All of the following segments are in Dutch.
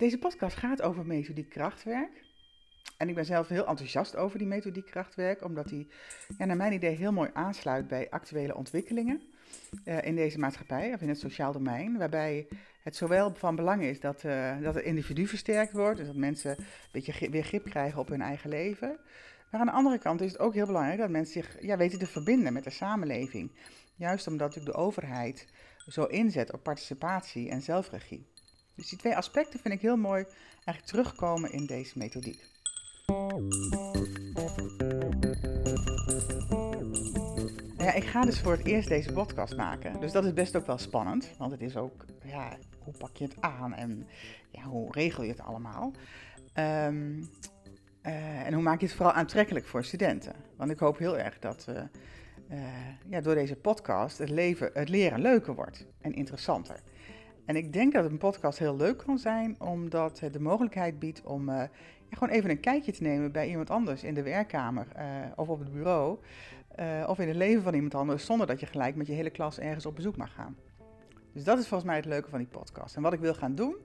Deze podcast gaat over methodiek krachtwerk. En ik ben zelf heel enthousiast over die methodiek krachtwerk, omdat die naar mijn idee heel mooi aansluit bij actuele ontwikkelingen uh, in deze maatschappij of in het sociaal domein. Waarbij het zowel van belang is dat, uh, dat het individu versterkt wordt, dus dat mensen een beetje weer grip krijgen op hun eigen leven. Maar aan de andere kant is het ook heel belangrijk dat mensen zich ja, weten te verbinden met de samenleving. Juist omdat de overheid zo inzet op participatie en zelfregie. Dus die twee aspecten vind ik heel mooi eigenlijk terugkomen in deze methodiek. Ja, ik ga dus voor het eerst deze podcast maken. Dus dat is best ook wel spannend. Want het is ook, ja, hoe pak je het aan en ja, hoe regel je het allemaal? Um, uh, en hoe maak je het vooral aantrekkelijk voor studenten? Want ik hoop heel erg dat uh, uh, ja, door deze podcast het, leven, het leren leuker wordt en interessanter. En ik denk dat een podcast heel leuk kan zijn, omdat het de mogelijkheid biedt om ja, gewoon even een kijkje te nemen bij iemand anders in de werkkamer of op het bureau. of in het leven van iemand anders, zonder dat je gelijk met je hele klas ergens op bezoek mag gaan. Dus dat is volgens mij het leuke van die podcast. En wat ik wil gaan doen,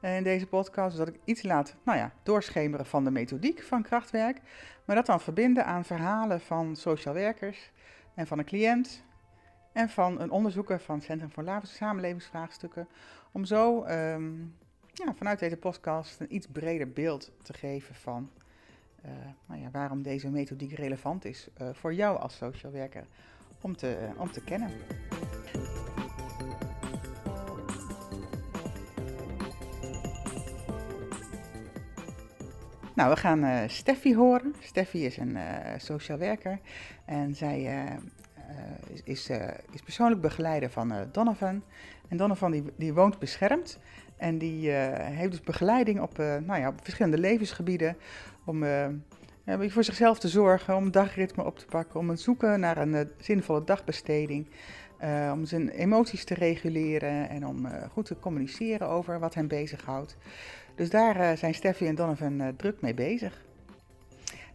in deze podcast. Dus dat ik iets laat nou ja, doorschemeren van de methodiek van krachtwerk. Maar dat dan verbinden aan verhalen van social werkers en van een cliënt. En van een onderzoeker van het Centrum voor Lavische Samenlevingsvraagstukken. Om zo um, ja, vanuit deze podcast een iets breder beeld te geven van uh, nou ja, waarom deze methodiek relevant is uh, voor jou als social werker om te, uh, om te kennen. Nou, we gaan Steffi horen. Steffi is een sociaal werker en zij is, is, is, persoonlijk begeleider van Donovan. En Donovan die, die woont beschermd en die heeft dus begeleiding op, nou ja, op verschillende levensgebieden om voor zichzelf te zorgen, om dagritme op te pakken, om het zoeken naar een zinvolle dagbesteding. Om zijn emoties te reguleren en om goed te communiceren over wat hem bezighoudt. Dus daar zijn Steffi en Donovan druk mee bezig.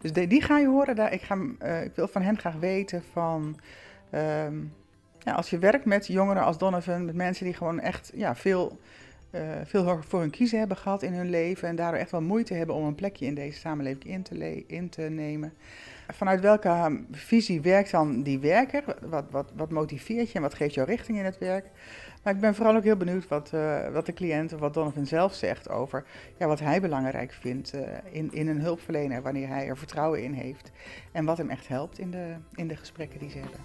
Dus die ga je horen. Daar, ik, ga, ik wil van hen graag weten van... Ehm, ja, als je werkt met jongeren als Donovan, met mensen die gewoon echt ja, veel, veel voor hun kiezen hebben gehad in hun leven... en daardoor echt wel moeite hebben om een plekje in deze samenleving in te, nemen... Vanuit welke visie werkt dan die werker? Wat, wat, wat motiveert je en wat geeft jou richting in het werk? Maar ik ben vooral ook heel benieuwd wat, uh, wat de cliënt of wat Donovan zelf zegt over ja, wat hij belangrijk vindt uh, in, in een hulpverlener, wanneer hij er vertrouwen in heeft. En wat hem echt helpt in de, in de gesprekken die ze hebben.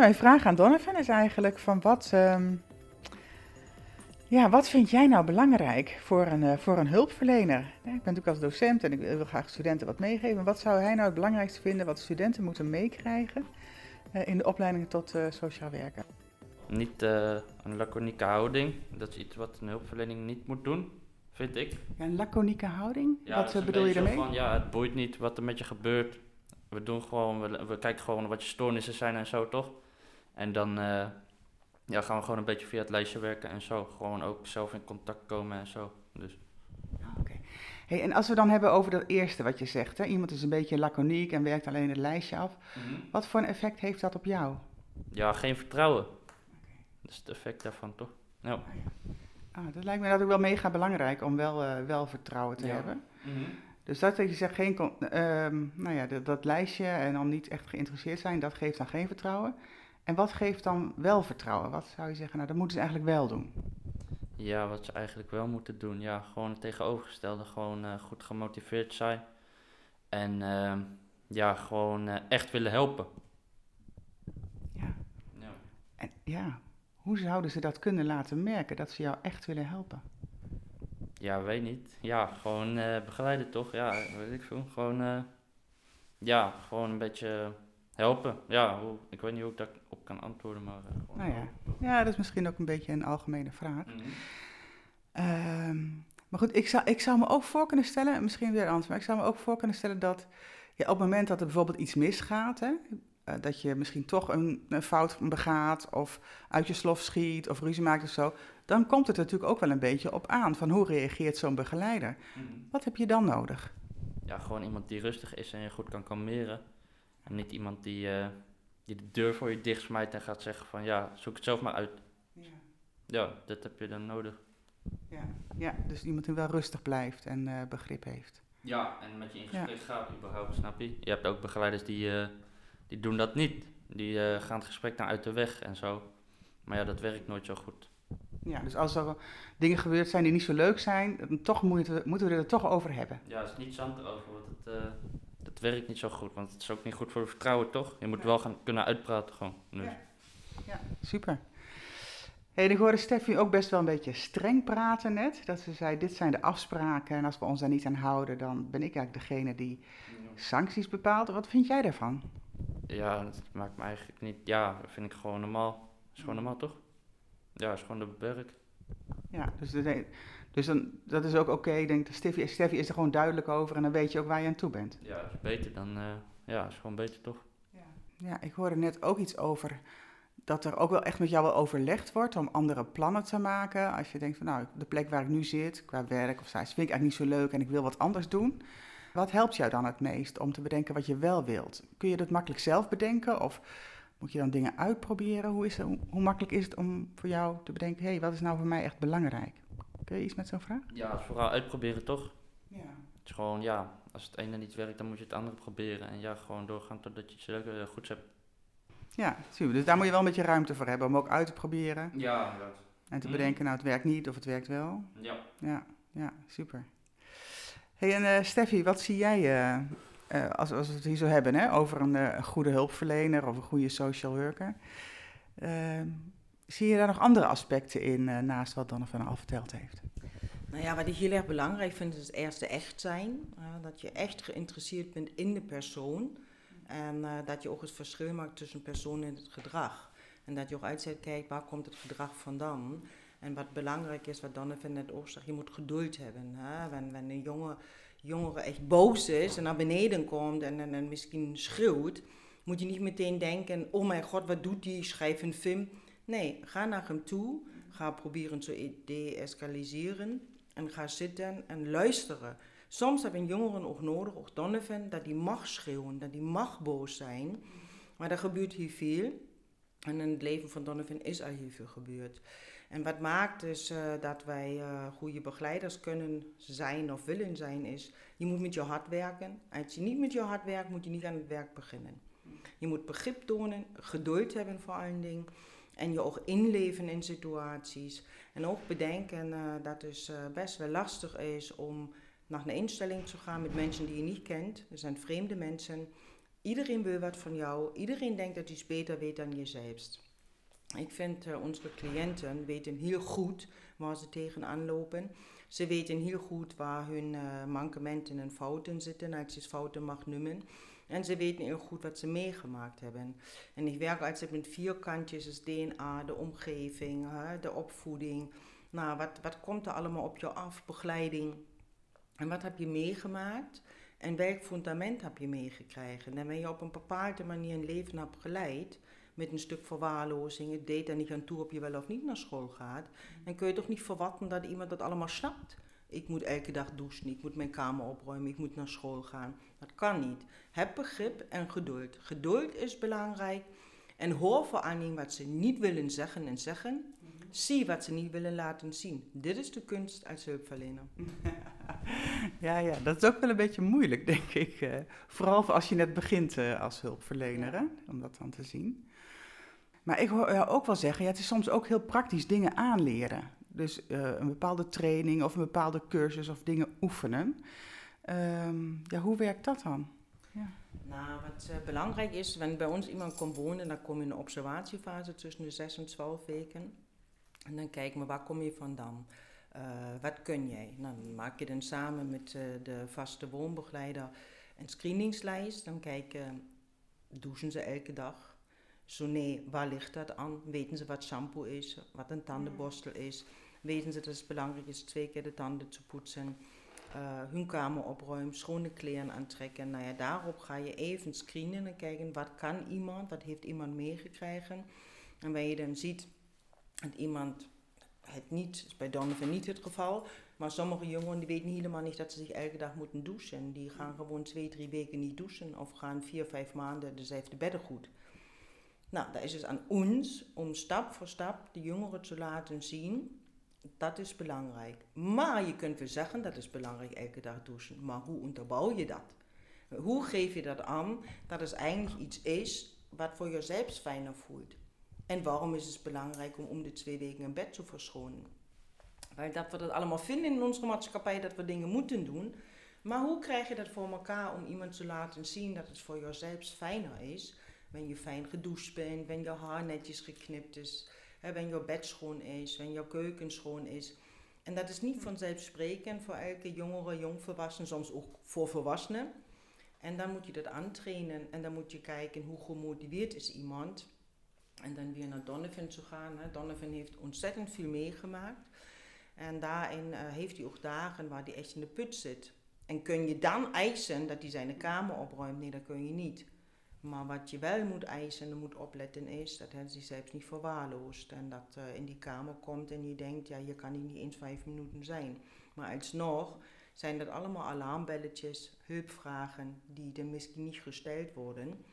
Nou, mijn vraag aan Donovan is eigenlijk van wat, um, ja, wat vind jij nou belangrijk voor een, uh, voor een hulpverlener? Ja, ik ben natuurlijk als docent en ik wil graag studenten wat meegeven. Wat zou hij nou het belangrijkste vinden wat studenten moeten meekrijgen uh, in de opleiding tot uh, sociaal werker? Niet een laconieke houding. Dat is iets wat een hulpverlening niet moet doen, vind ik. Ja, een laconieke houding? Ja, wat bedoel je daarmee? Van, ja, het boeit niet wat er met je gebeurt. We doen gewoon, we, we kijken gewoon wat je stoornissen zijn en zo, toch? En dan ja, gaan we gewoon een beetje via het lijstje werken en zo. Gewoon ook zelf in contact komen en zo. Dus. Oké. Hey, en als we dan hebben over dat eerste wat je zegt, hè? iemand is een beetje laconiek en werkt alleen het lijstje af. Mm-hmm. Wat voor een effect heeft dat op jou? Ja, geen vertrouwen. Dat is het effect daarvan, toch? Ja. Ah, ja. Ah, dat lijkt me dat ook wel mega belangrijk om wel, uh, wel vertrouwen te ja. hebben. Mm-hmm. Dus dat je zegt, geen, uh, nou ja, dat, dat lijstje en dan niet echt geïnteresseerd zijn, dat geeft dan geen vertrouwen. En wat geeft dan wel vertrouwen? Wat zou je zeggen, nou dat moeten ze eigenlijk wel doen? Ja, wat ze eigenlijk wel moeten doen. Ja, gewoon het tegenovergestelde. Gewoon uh, goed gemotiveerd zijn. En uh, ja, gewoon uh, echt willen helpen. Ja. ja. En ja, hoe zouden ze dat kunnen laten merken, dat ze jou echt willen helpen? Ja, weet niet. Ja, gewoon begeleiden toch? Ja, weet ik veel. Gewoon, ja, gewoon een beetje helpen. Ja, hoe, ik weet niet hoe ik daarop kan antwoorden, maar... Uh, nou ja. ja, dat is misschien ook een beetje een algemene vraag. Mm -hmm. um, maar goed, ik zou, ik zou me ook voor kunnen stellen, misschien weer anders, maar ik zou me ook voor kunnen stellen dat ja, op het moment dat er bijvoorbeeld iets misgaat, hè, uh, dat je misschien toch een, een, fout begaat of uit je slof schiet of ruzie maakt of zo, dan komt het natuurlijk ook wel een beetje op aan van hoe reageert zo'n begeleider. Mm -hmm. Wat heb je dan nodig? Ja, gewoon iemand die rustig is en je goed kan kalmeren. En niet iemand die, uh, die de deur voor je dichtsmijt en gaat zeggen van ja, zoek het zelf maar uit. Ja. ja, dat heb je dan nodig. Ja, ja dus iemand die wel rustig blijft en uh, begrip heeft. Ja, en met je in gesprek gaat überhaupt, snap je? Je hebt ook begeleiders die, uh, die doen dat niet. Die uh, gaan het gesprek naar uit de weg en zo. Maar ja, dat werkt nooit zo goed. Ja, dus als er dingen gebeurd zijn die niet zo leuk zijn, dan toch moeten we, moeten we er toch over hebben. Ja, het is niet zand erover, want het, dat werkt niet zo goed. Want het is ook niet goed voor het vertrouwen, toch? Je moet wel gaan kunnen uitpraten gewoon. Dus. Ja. ja, super. Hey, ik hoorde Steffi ook best wel een beetje streng praten net. Dat ze zei, dit zijn de afspraken en als we ons daar niet aan houden, dan ben ik eigenlijk degene die sancties bepaalt. Wat vind jij daarvan? Ja, dat maakt me eigenlijk niet... Ja, dat vind ik gewoon normaal. is gewoon normaal, toch? Ja, is gewoon de werk. Ja, dus, de, dus dan, dat is ook oké. Ik denk, Steffi, Steffi is er gewoon duidelijk over en dan weet je ook waar je aan toe bent. Ja, is beter dan... Uh, ja, is gewoon beter, toch? Ja. ja, ik hoorde net ook iets over dat er ook wel echt met jou wel overlegd wordt om andere plannen te maken. Als je denkt van nou, de plek waar ik nu zit, qua werk of zo, vind ik eigenlijk niet zo leuk en ik wil wat anders doen. Wat helpt jou dan het meest om te bedenken wat je wel wilt? Kun je dat makkelijk zelf bedenken of moet je dan dingen uitproberen? Hoe, is het, hoe makkelijk is het om voor jou te bedenken, hé, hey, wat is nou voor mij echt belangrijk? Je iets met zo'n vraag? Ja, vooral uitproberen toch? Ja. Het is gewoon, ja, als het ene niet werkt, dan moet je het andere proberen. En ja, gewoon doorgaan totdat je het uh, goed hebt. Ja, super. Dus daar moet je wel een beetje ruimte voor hebben om ook uit te proberen. Ja, inderdaad. En te bedenken, nou, het werkt niet of het werkt wel. Ja. Ja, ja super. hey, en uh, Steffi, wat zie jij uh, als, als we het hier zo hebben hè, over een, een, goede hulpverlener of een goede social worker? Zie je daar nog andere aspecten in naast wat Donovan al verteld heeft? Nou ja, wat ik heel erg belangrijk vind is het eerste echt zijn. dat je echt geïnteresseerd bent in de persoon. En uh, dat je ook het verschil maakt tussen persoon en het gedrag. En dat je ook uitzet kijkt, waar komt het gedrag vandaan? En wat belangrijk is, wat Donovan net ook zegt, je moet geduld hebben. Hè? Een jonge, jongere echt boos is en naar beneden komt en, en, en misschien schreeuwt, moet je niet meteen denken, oh mijn god, wat doet die, schrijf een film. Nee, ga naar hem toe, ga proberen te de-escaliseren en ga zitten en luisteren. Soms hebben jongeren ook nodig, ook Donovan, dat die mag schreeuwen, dat die mag boos zijn. Maar er gebeurt hier veel. En in het leven van Donovan is er heel veel gebeurd. En wat maakt dus uh, dat wij uh, goede begeleiders kunnen zijn of willen zijn, is je moet met je hart werken. Als je niet met je hart werkt, moet je niet aan het werk beginnen. Je moet begrip tonen, geduld hebben voor allen dingen. En je ook inleven in situaties. En ook bedenken uh, dat het dus, best wel lastig is om naar een instelling te gaan met mensen die je niet kent. Er zijn vreemde mensen. Iedereen wil wat van jou. Iedereen denkt dat hij beter weet dan jezelf. Ik vind uh, onze cliënten weten heel goed waar ze tegenaan lopen. Ze weten heel goed waar hun mankementen en fouten zitten, als je fouten mag noemen. En ze weten heel goed wat ze meegemaakt hebben. En ik werk altijd met vier kantjes, dus DNA, de omgeving, de opvoeding. Nou, wat, wat komt er allemaal op je af? Begeleiding. En wat heb je meegemaakt? En welk fundament heb je meegekregen? En wanneer je op een bepaalde manier een leven hebt geleid, met een stuk verwaarlozing, het deed er niet aan toe of je wel of niet naar school gaat, dan kun je toch niet verwachten dat iemand dat allemaal snapt. Ik moet elke dag douchen, ik moet mijn kamer opruimen, ik moet naar school gaan. Dat kan niet. Heb begrip en geduld. Geduld is belangrijk. En hoor voor aan wat ze niet willen zeggen en zeggen. Zie wat ze niet willen laten zien. Dit is de kunst als hulpverlener. ja, ja, dat is ook wel een beetje moeilijk, denk ik. Uh, vooral als je net begint uh, als hulpverlener, hè, om dat dan te zien. Maar ik hoor jou ook wel zeggen, ja, het is soms ook heel praktisch dingen aanleren. Dus uh, een bepaalde training of een bepaalde cursus of dingen oefenen. Um, ja, hoe werkt dat dan? Ja. Nou, wat belangrijk is, wanneer bij ons iemand komt wonen, dan kom je in een observatiefase tussen de 6 en 12 weken. En dan kijken we, waar kom je vandaan? Uh, wat kun jij? Dan maak je dan samen met uh, de vaste woonbegeleider een screeningslijst. Dan kijken, douchen ze elke dag? Zo nee, waar ligt dat aan? Weten ze wat shampoo is, wat een tandenborstel is? Weten ze dat het belangrijk is twee keer de tanden te poetsen? Uh, hun kamer opruimen, schone kleren aantrekken. Nou ja, daarop ga je even screenen en kijken wat kan iemand, wat heeft iemand meegekregen. En waar je dan ziet dat iemand het niet, is bij Donovan niet het geval, maar sommige jongeren die weten helemaal niet dat ze zich elke dag moeten douchen. Die gaan gewoon twee, drie weken niet douchen of gaan vier, vijf maanden dezelfde beddengoed. Nou, dat is dus aan ons om stap voor stap de jongeren te laten zien. Dat is belangrijk. Maar je kunt wel zeggen dat is belangrijk elke dag douchen. Maar hoe onderbouw je dat? Hoe geef je dat aan dat het eigenlijk iets is wat voor jezelf fijner voelt? En waarom is het belangrijk om om de twee weken een bed te verschonen? Weil dat we dat allemaal vinden in onze maatschappij, dat we dingen moeten doen. Maar hoe krijg je dat voor elkaar om iemand te laten zien dat het voor jezelf fijner is? Wanneer je fijn gedoucht bent, wanneer je haar netjes geknipt is, wanneer je bed schoon is, wanneer je keuken schoon is. En dat is niet vanzelfsprekend voor elke jongere, jongvolwassene, soms ook voor volwassenen. En dan moet je dat aantrainen en dan moet je kijken hoe gemotiveerd is iemand. En dan weer naar Donovan te gaan. Hè. Donovan heeft ontzettend veel meegemaakt. En daarin uh, heeft hij ook dagen waar hij echt in de put zit. En kun je dan eisen dat hij zijn kamer opruimt? Nee, dat kun je niet. Maar wat je wel moet eisen en moet opletten is dat hij zich zelfs niet verwaarloost. En dat uh, in die kamer komt en je denkt, ja, je kan hier niet eens vijf minuten zijn. Maar alsnog zijn dat allemaal alarmbelletjes, hulpvragen die er misschien niet gesteld worden.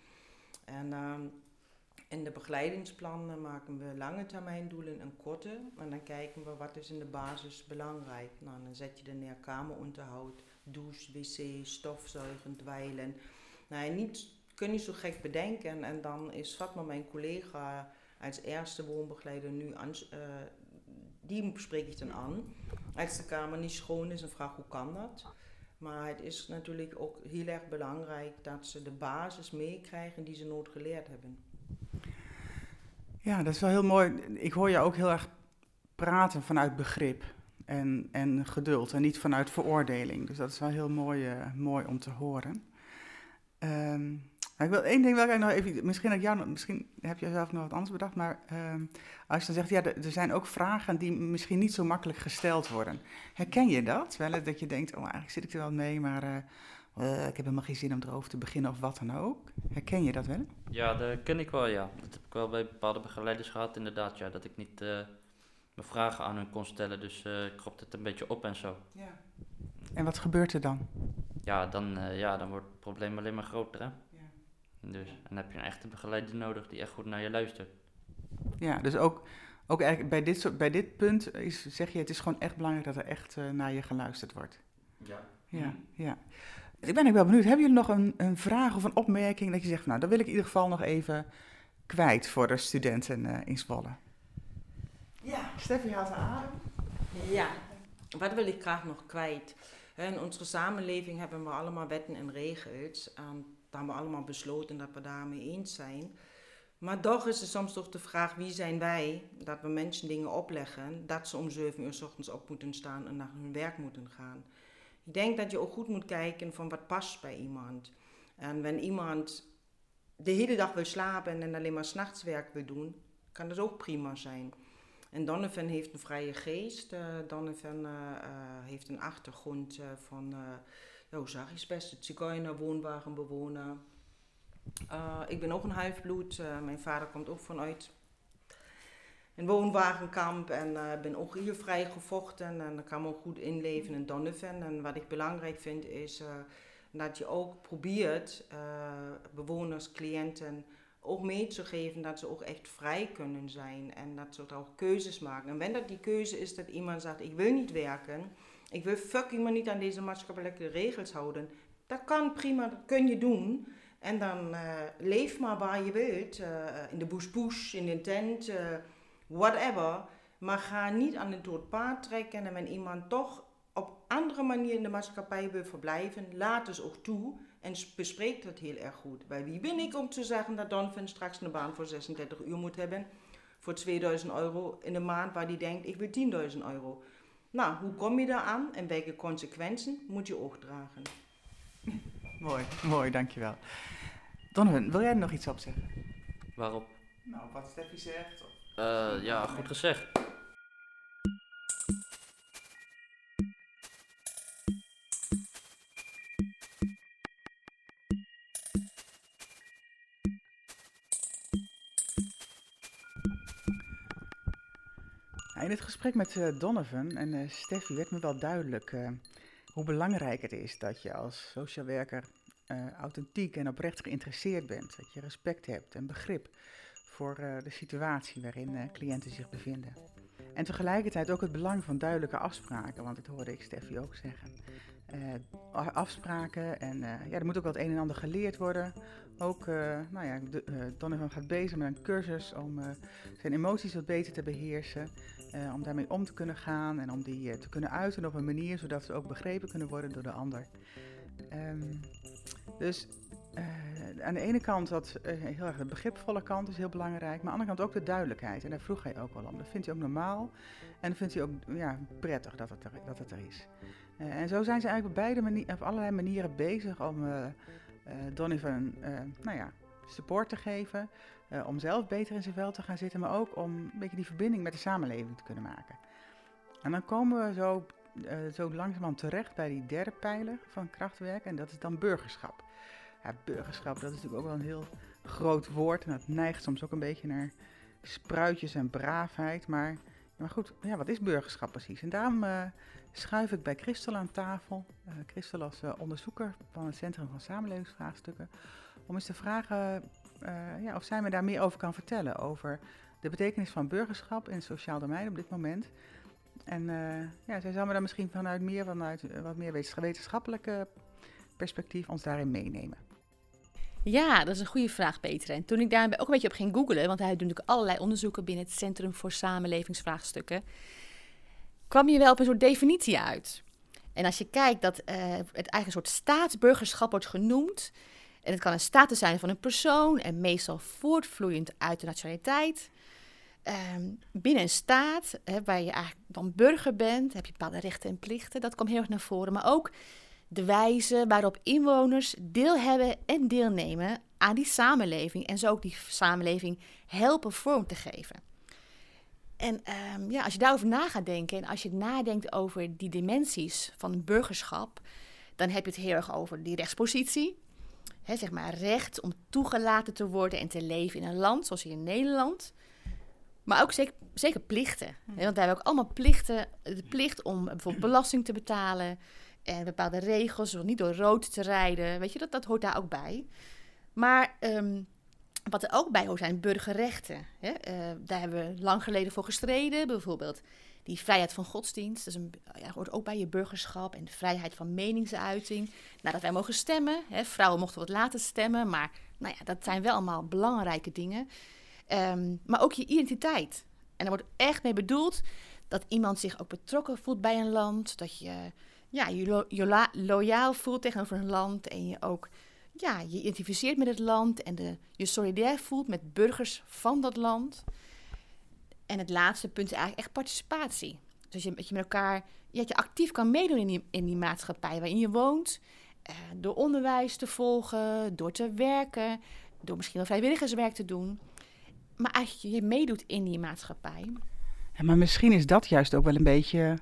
En uh, in de begeleidingsplannen maken we lange termijn doelen en korte. En dan kijken we wat is in de basis belangrijk. Nou, dan zet je er neer kameronderhoud, douche, wc, stofzuigen, dweilen. Nou, niet, kun je zo gek bedenken. En dan is Fatma, mijn collega, als eerste woonbegeleider nu, aan, uh, die spreek ik dan aan. Als de kamer niet schoon is en vraag hoe kan dat. Maar het is natuurlijk ook heel erg belangrijk dat ze de basis meekrijgen die ze nooit geleerd hebben. Ja, dat is wel heel mooi. Ik hoor je ook heel erg praten vanuit begrip en, en geduld en niet vanuit veroordeling. Dus dat is wel heel mooi, uh, mooi om te horen. Um, ik wil één ding wil ik nog even, misschien, dat jou, misschien heb je zelf nog wat anders bedacht, maar uh, als je dan zegt, ja, er zijn ook vragen die misschien niet zo makkelijk gesteld worden. Herken je dat? Wel dat je denkt, oh, eigenlijk zit ik er wel mee, maar uh, uh, ik heb helemaal geen zin om erover te beginnen of wat dan ook. Herken je dat wel? Ja, dat ken ik wel, ja. Dat heb ik wel bij bepaalde begeleiders gehad, inderdaad, ja. Dat ik niet uh, mijn vragen aan hun kon stellen, dus ik kropte het een beetje op en zo. Ja. En wat gebeurt er dan? Ja, dan, ja, dan wordt het probleem alleen maar groter, hè. Dus, en dan heb je een echte begeleider nodig die echt goed naar je luistert. Ja, dus ook, ook eigenlijk bij dit, soort, bij dit punt is, zeg je, het is gewoon echt belangrijk dat er echt uh, naar je geluisterd wordt. Ja. Ja, ja. Ik ben ook wel benieuwd, hebben jullie nog een, een vraag of een opmerking dat je zegt, nou, dat wil ik in ieder geval nog even kwijt voor de studenten uh, in Zwolle? Ja. Steffi had adem. Ja, wat wil ik graag nog kwijt? In onze samenleving hebben we allemaal wetten en regels. En hebben we allemaal besloten dat we daarmee eens zijn. Maar toch is er soms toch de vraag, wie zijn wij dat we mensen dingen opleggen, dat ze om 7 uur s ochtends op moeten staan en naar hun werk moeten gaan. Ik denk dat je ook goed moet kijken van wat past bij iemand. En wanneer iemand de hele dag wil slapen en alleen maar s'nachts werk wil doen, kan dat ook prima zijn. En Donovan heeft een vrije geest. Uh, Donovan uh, uh, heeft een achtergrond van ja, hoe zag je het best? Zigeuner, woonwagenbewoner. Uh, ik ben ook een halfbloed. Uh, mijn vader komt ook vanuit een woonwagenkamp en uh, ben ook hier vrij gevochten en kan me ook goed inleven in Donovan. En wat ik belangrijk vind is dat je ook probeert bewoners, cliënten ook mee te geven dat ze ook echt vrij kunnen zijn en dat ze ook keuzes maken. En wanneer dat die keuze is dat iemand zegt ik wil niet werken, ik wil fucking me niet aan deze maatschappelijke regels houden. Dat kan prima, dat kun je doen. En dan uh, leef maar waar je wilt. Uh, in de bush in de tent, uh, whatever. Maar ga niet aan het dood paard trekken. En wanneer iemand toch op andere manier in de maatschappij wil verblijven, laat dus ook toe. En bespreek dat heel erg goed. Bij wie ben ik om te zeggen dat Donvin straks een baan voor 36 uur moet hebben? Voor 2000 euro in de maand, waar die denkt, ik wil 10.000 euro. Nou, hoe kom je daar aan en welke consequenties moet je ook dragen? mooi, mooi, dankjewel. Donovan, wil jij er nog iets op zeggen? Waarop? Nou, wat Steffi zegt. Of... Uh, ja, goed gezegd. Met uh, Donovan en uh, Steffi werd me wel duidelijk uh, hoe belangrijk het is dat je als social werker authentiek en oprecht geïnteresseerd bent. Dat je respect hebt en begrip voor de situatie waarin cliënten zich bevinden. En tegelijkertijd ook het belang van duidelijke afspraken, want dat hoorde ik Steffi ook zeggen. Afspraken en ja, er moet ook wat een en ander geleerd worden. Ook, nou ja, Donovan gaat bezig met een cursus om zijn emoties wat beter te beheersen. Om daarmee om te kunnen gaan en om die te kunnen uiten op een manier zodat ze ook begrepen kunnen worden door de ander. Um, dus uh, aan de ene kant dat heel erg de begripvolle kant is heel belangrijk, maar aan de andere kant ook de duidelijkheid. En daar vroeg hij ook wel om. Dat vindt hij ook normaal en dat vindt hij ook ja, prettig dat het er, dat het er is. en zo zijn ze eigenlijk op, beide allerlei manieren bezig om Donovan nou ja, support te geven. Om zelf beter in zijn vel te gaan zitten, maar ook om een beetje die verbinding met de samenleving te kunnen maken. En dan komen we zo, zo langzamerhand terecht bij die derde pijler van krachtwerk en dat is dan burgerschap. Burgerschap, dat is natuurlijk ook wel een heel groot woord en dat neigt soms ook een beetje naar spruitjes en braafheid, maar, maar goed, ja, wat is burgerschap precies? En daarom uh, schuif ik bij Christel aan tafel, Christel als onderzoeker van het Centrum van Samenlevingsvraagstukken, om eens te vragen ja, of zij me daar meer over kan vertellen. Over de betekenis van burgerschap in het sociaal domein op dit moment. En ja, zij zou me dan misschien vanuit meer, vanuit wat meer wetenschappelijke perspectief ons daarin meenemen. Ja, dat is een goede vraag, Peter. En toen ik daar ook een beetje op ging googlen, want hij doet natuurlijk allerlei onderzoeken binnen het Centrum voor Samenlevingsvraagstukken, kwam je wel op een soort definitie uit. En als je kijkt dat uh, het een soort staatsburgerschap wordt genoemd, en het kan een status zijn van een persoon en meestal voortvloeiend uit de nationaliteit. Ehm, binnen een staat, hè, waar je eigenlijk dan burger bent, heb je bepaalde rechten en plichten. Dat komt heel erg naar voren. Maar ook de wijze waarop inwoners deel hebben en deelnemen aan die samenleving. En zo ook die samenleving helpen vorm te geven. En um, ja, als je daarover na gaat denken en als je nadenkt over die dimensies van burgerschap, dan heb je het heel erg over die rechtspositie zeg maar recht om toegelaten te worden en te leven in een land, zoals hier in Nederland. Maar ook zeker, plichten. Want wij hebben ook allemaal plichten. De plicht om bijvoorbeeld belasting te betalen. En bepaalde regels, zoals niet door rood te rijden. Weet je, dat, dat hoort daar ook bij. Maar ehm, wat er ook bij hoort zijn burgerrechten. Hè? Uh, daar hebben we lang geleden voor gestreden. Bijvoorbeeld die vrijheid van godsdienst, dat is een, ja, hoort ook bij je burgerschap. En de vrijheid van meningsuiting. Nou, dat wij mogen stemmen. Hè. Vrouwen mochten wat later stemmen, maar nou ja, dat zijn wel allemaal belangrijke dingen. Ehm, maar ook je identiteit. En er wordt echt mee bedoeld dat iemand zich ook betrokken voelt bij een land. Dat je ja, je, lo loyaal voelt tegenover een land. En je ook ja, je identificeert met het land. En de, je solidair voelt met burgers van dat land. En het laatste punt is eigenlijk echt participatie. Dus je, dat je met elkaar je actief kan meedoen in die, in die maatschappij waarin je woont. Uh, door onderwijs te volgen, door te werken, door misschien wel vrijwilligerswerk te doen. Maar eigenlijk je meedoet in die maatschappij. Ja, maar misschien is dat juist ook wel een beetje,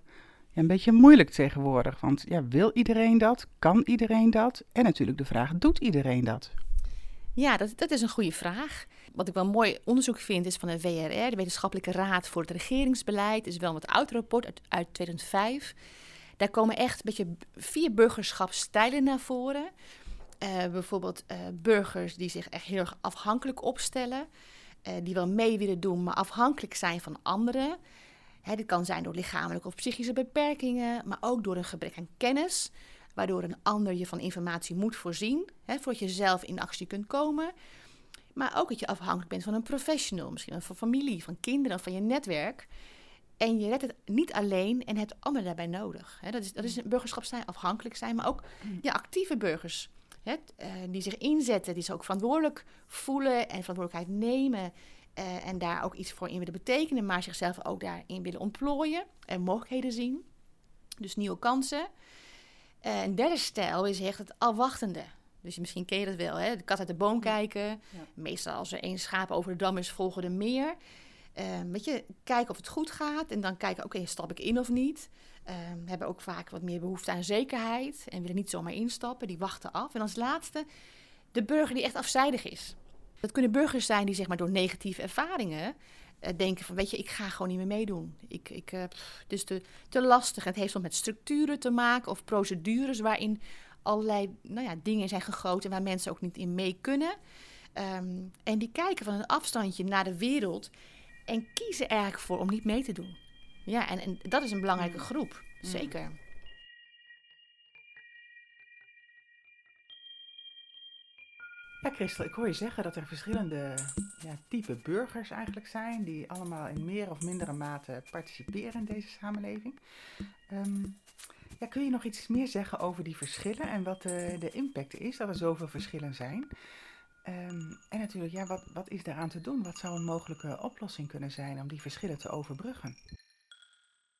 een beetje moeilijk tegenwoordig. Want ja, wil iedereen dat? Kan iedereen dat? En natuurlijk de vraag, doet iedereen dat? Ja, dat, dat is een goede vraag. Wat ik wel mooi onderzoek vind is van de WRR, de Wetenschappelijke Raad voor het Regeringsbeleid. is wel een wat oud rapport uit, uit 2005. Daar komen echt een beetje vier burgerschapsstijlen naar voren. Uh, bijvoorbeeld uh, burgers die zich echt heel erg afhankelijk opstellen. Uh, die wel mee willen doen, maar afhankelijk zijn van anderen. Hè, dit kan zijn door lichamelijke of psychische beperkingen, maar ook door een gebrek aan kennis waardoor een ander je van informatie moet voorzien, hè, voordat je zelf in actie kunt komen. Maar ook dat je afhankelijk bent van een professional, misschien van familie, van kinderen, van je netwerk. En je redt het niet alleen en hebt anderen daarbij nodig. Dat, is, dat is een burgerschap zijn, afhankelijk zijn, maar ook mm. ja, actieve burgers. Uh, die zich inzetten, die zich ook verantwoordelijk voelen en verantwoordelijkheid nemen. Uh, en daar ook iets voor in willen betekenen, maar zichzelf ook daarin willen ontplooien en mogelijkheden zien. Dus nieuwe kansen. Uh, een derde stijl is echt het afwachtende. Dus misschien ken je dat wel, hè? de kat uit de boom kijken. Meestal als er één schaap over de dam is, volgen er meer. Uh, weet je, kijken of het goed gaat en dan kijken, oké, stap ik in of niet. Uh, hebben ook vaak wat meer behoefte aan zekerheid en willen niet zomaar instappen, die wachten af. En als laatste, de burger die echt afzijdig is. Dat kunnen burgers zijn die zeg maar door negatieve ervaringen uh, denken van, weet je, ik ga gewoon niet meer meedoen. Ik, ik, uh, het is te, te lastig. Het heeft soms met structuren te maken of procedures waarin allerlei nou ja, dingen zijn gegoten waar mensen ook niet in mee kunnen. Ehm, en die kijken van een afstandje naar de wereld en kiezen er eigenlijk voor om niet mee te doen. Ja, en, en dat is een belangrijke Mm. groep. Mm. Zeker. Ja, Christel, ik hoor je zeggen dat er verschillende ja, type burgers eigenlijk zijn, die allemaal in meer of mindere mate participeren in deze samenleving. Ehm, ja, kun je nog iets meer zeggen over die verschillen en wat de, de impact is dat er zoveel verschillen zijn? Ehm, en natuurlijk, ja, wat, wat is daaraan te doen? Wat zou een mogelijke oplossing kunnen zijn om die verschillen te overbruggen?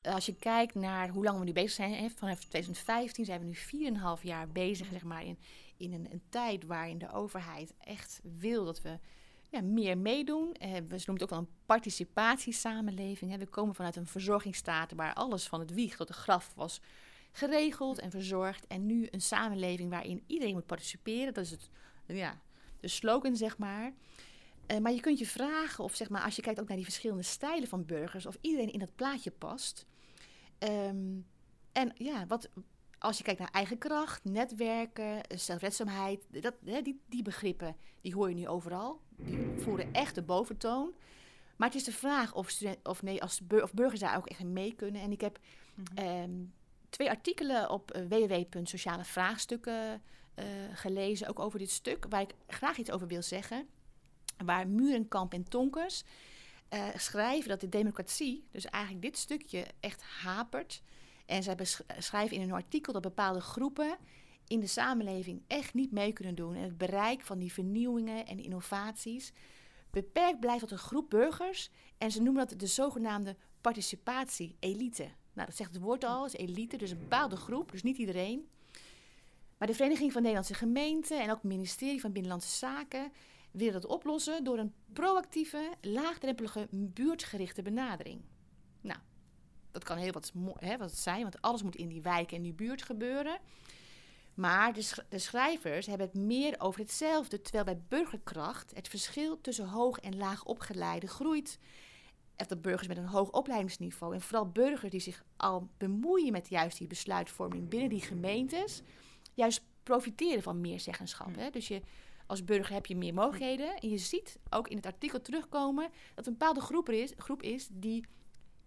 Als je kijkt naar hoe lang we nu bezig zijn, vanaf 2015 zijn we nu 4,5 jaar bezig, zeg maar, in, in een, een tijd waarin de overheid echt wil dat we ja, meer meedoen. Eh, we noemen het ook wel een participatiesamenleving. Hè. We komen vanuit een verzorgingsstaat waar alles van het wieg tot de graf was geregeld en verzorgd. En nu een samenleving waarin iedereen moet participeren. Dat is het, ja, de slogan, zeg maar. Eh, maar je kunt je vragen of, zeg maar, als je kijkt ook naar die verschillende stijlen van burgers, of iedereen in dat plaatje past. Ehm, en ja, wat, als je kijkt naar eigen kracht, netwerken, zelfredzaamheid, dat, hè, die, die begrippen, die hoor je nu overal. Die voeren echt de boventoon. Maar het is de vraag of, student, of, nee, als bur- of burgers daar ook echt mee kunnen. En ik heb ehm, twee artikelen op eh, www.socialevraagstukken eh, gelezen, ook over dit stuk, waar ik graag iets over wil zeggen. Waar Murenkamp en Tonkers eh, schrijven dat de democratie, dus eigenlijk dit stukje, echt hapert. En zij besch- schrijven in een artikel dat bepaalde groepen in de samenleving echt niet mee kunnen doen. En het bereik van die vernieuwingen en innovaties beperkt blijft tot een groep burgers. En ze noemen dat de zogenaamde participatie-elite. Nou, dat zegt het woord al, is elite, dus een bepaalde groep, dus niet iedereen. Maar de Vereniging van Nederlandse Gemeenten en ook het ministerie van Binnenlandse Zaken willen dat oplossen door een proactieve, laagdrempelige, buurtgerichte benadering. Nou, dat kan heel wat, hè, wat zijn, want alles moet in die wijk en die buurt gebeuren. Maar de, sch- de schrijvers hebben het meer over hetzelfde, terwijl bij burgerkracht het verschil tussen hoog en laag opgeleide groeit. Of dat burgers met een hoog opleidingsniveau en vooral burgers die zich al bemoeien met juist die besluitvorming binnen die gemeentes, juist profiteren van meer zeggenschap. Hè? Dus je, als burger heb je meer mogelijkheden. En je ziet ook in het artikel terugkomen dat een bepaalde groep er is, groep is die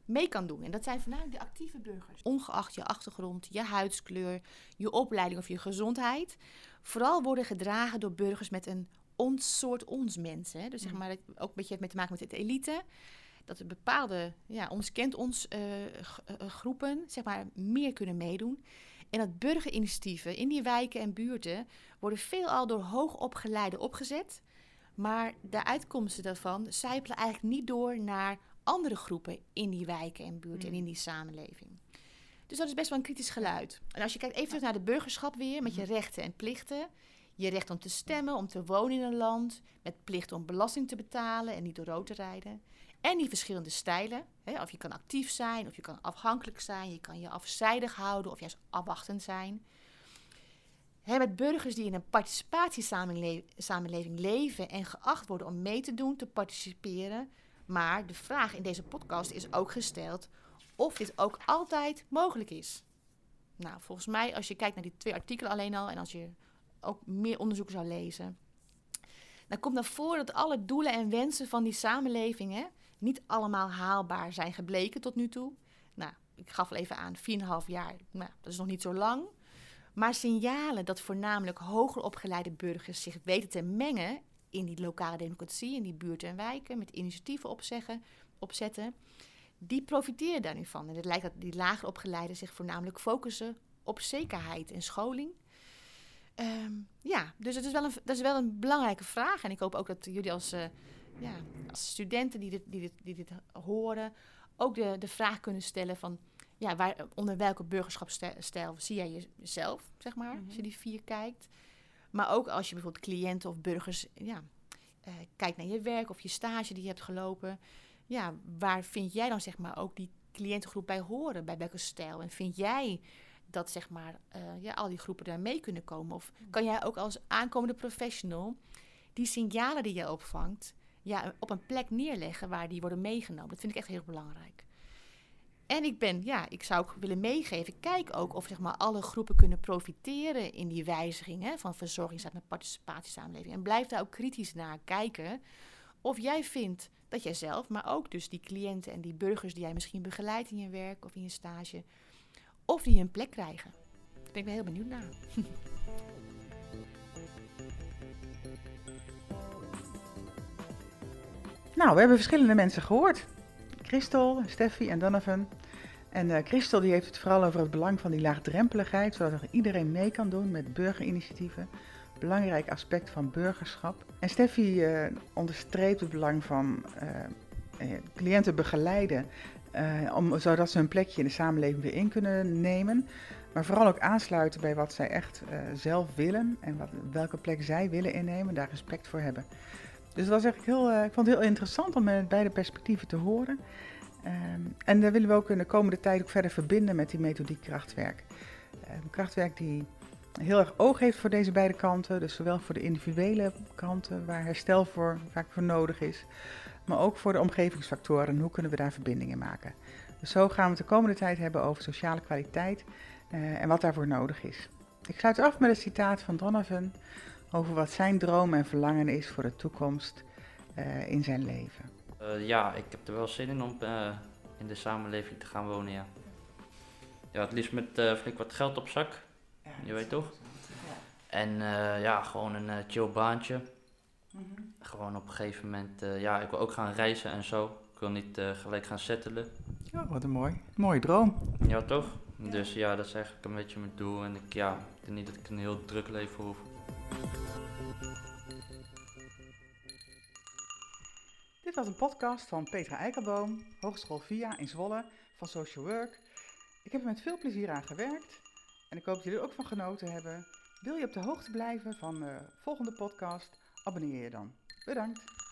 mee kan doen. En dat zijn voornamelijk de actieve burgers. Ongeacht je achtergrond, je huidskleur, je opleiding of je gezondheid. Vooral worden gedragen door burgers met een ons soort ons mensen. Dus zeg maar, dat ook een beetje mee te maken met het elite. Dat er bepaalde, ja, ons kent ons eh, eh, groepen, zeg maar, meer kunnen meedoen. En dat burgerinitiatieven in die wijken en buurten worden veelal door hoogopgeleiden opgezet. Maar de uitkomsten daarvan zijpelen eigenlijk niet door naar andere groepen in die wijken en buurten en in die samenleving. Dus dat is best wel een kritisch geluid. En als je kijkt even terug naar de burgerschap weer, met je rechten en plichten. Je recht om te stemmen, om te wonen in een land, met plicht om belasting te betalen en niet door rood te rijden. En die verschillende stijlen. Hè, of je kan actief zijn, of je kan afhankelijk zijn, je kan je afzijdig houden of juist afwachtend zijn. Hè, met burgers die in een participatiesamenleving leven en geacht worden om mee te doen, te participeren. Maar de vraag in deze podcast is ook gesteld of dit ook altijd mogelijk is. Nou, volgens mij, als je kijkt naar die twee artikelen alleen al en als je ook meer onderzoek zou lezen, dan komt naar voren dat alle doelen en wensen van die samenlevingen niet allemaal haalbaar zijn gebleken tot nu toe. Nou, ik gaf al even aan, 4,5 jaar, nou, dat is nog niet zo lang. Maar signalen dat voornamelijk hoger opgeleide burgers zich weten te mengen in die lokale democratie, in die buurten en wijken, met initiatieven opzeggen, opzetten, die profiteren daar nu van. En het lijkt dat die lager opgeleiden zich voornamelijk focussen op zekerheid en scholing. Ehm, ja, dus het is wel een, dat is wel een belangrijke vraag. En ik hoop ook dat jullie als, eh, ja, als studenten die dit, die, dit, die dit horen, ook de, de vraag kunnen stellen van, ja, waar, onder welke burgerschapsstijl zie jij jezelf, zeg maar, als je die vier kijkt. Maar ook als je bijvoorbeeld cliënten of burgers, ja, eh, kijkt naar je werk of je stage die je hebt gelopen. Ja, waar vind jij dan zeg maar ook die cliëntengroep bij horen? Bij welke stijl? En vind jij dat zeg maar eh, ja, al die groepen daar mee kunnen komen? Of kan jij ook als aankomende professional die signalen die je opvangt, ja, op een plek neerleggen waar die worden meegenomen? Dat vind ik echt heel belangrijk. En ik ben, ja, ik zou ook willen meegeven, kijk ook of zeg maar, alle groepen kunnen profiteren in die wijziging hè, van verzorgingsstaat naar participatiesamenleving. En blijf daar ook kritisch naar kijken of jij vindt dat jij zelf, maar ook dus die cliënten en die burgers die jij misschien begeleidt in je werk of in je stage, of die een plek krijgen. Daar ben ik wel heel benieuwd naar. Nou, we hebben verschillende mensen gehoord. Christel, Steffi en Donovan. En uh, Christel die heeft het vooral over het belang van die laagdrempeligheid, zodat iedereen mee kan doen met burgerinitiatieven. Belangrijk aspect van burgerschap. En Steffi uh, onderstreept het belang van uh, cliënten begeleiden, om, zodat ze een plekje in de samenleving weer in kunnen nemen. Maar vooral ook aansluiten bij wat zij echt zelf willen en wat, welke plek zij willen innemen, daar respect voor hebben. Dus dat was eigenlijk heel, ik vond het heel interessant om beide perspectieven te horen. Um, en daar willen we ook in de komende tijd ook verder verbinden met die methodiek krachtwerk. Uh, krachtwerk die heel erg oog heeft voor deze beide kanten. Dus zowel voor de individuele kanten, waar herstel voor, vaak voor nodig is. Maar ook voor de omgevingsfactoren. Hoe kunnen we daar verbindingen maken? Dus zo gaan we het de komende tijd hebben over sociale kwaliteit uh, en wat daarvoor nodig is. Ik sluit af met een citaat van Donovan over wat zijn droom en verlangen is voor de toekomst uh, in zijn leven. Uh, ja, ik heb er wel zin in om uh, in de samenleving te gaan wonen, ja. Ja, het liefst met uh, flink wat geld op zak, ja, je weet toch? Ja. En ja, gewoon een chill baantje. Mm -hmm. Gewoon op een gegeven moment, ja, ik wil ook gaan reizen en zo. Ik wil niet gelijk gaan settelen. Ja, wat een mooi, mooie droom. Ja, toch? Ja. Dus ja, dat is eigenlijk een beetje mijn doel. En ik, ja, ik denk niet dat ik een heel druk leven hoef. Dit was een podcast van Petra Eikelboom, Hogeschool VIA in Zwolle van Social Work. Ik heb er met veel plezier aan gewerkt en ik hoop dat jullie er ook van genoten hebben. Wil je op de hoogte blijven van de volgende podcast? Abonneer je dan. Bedankt.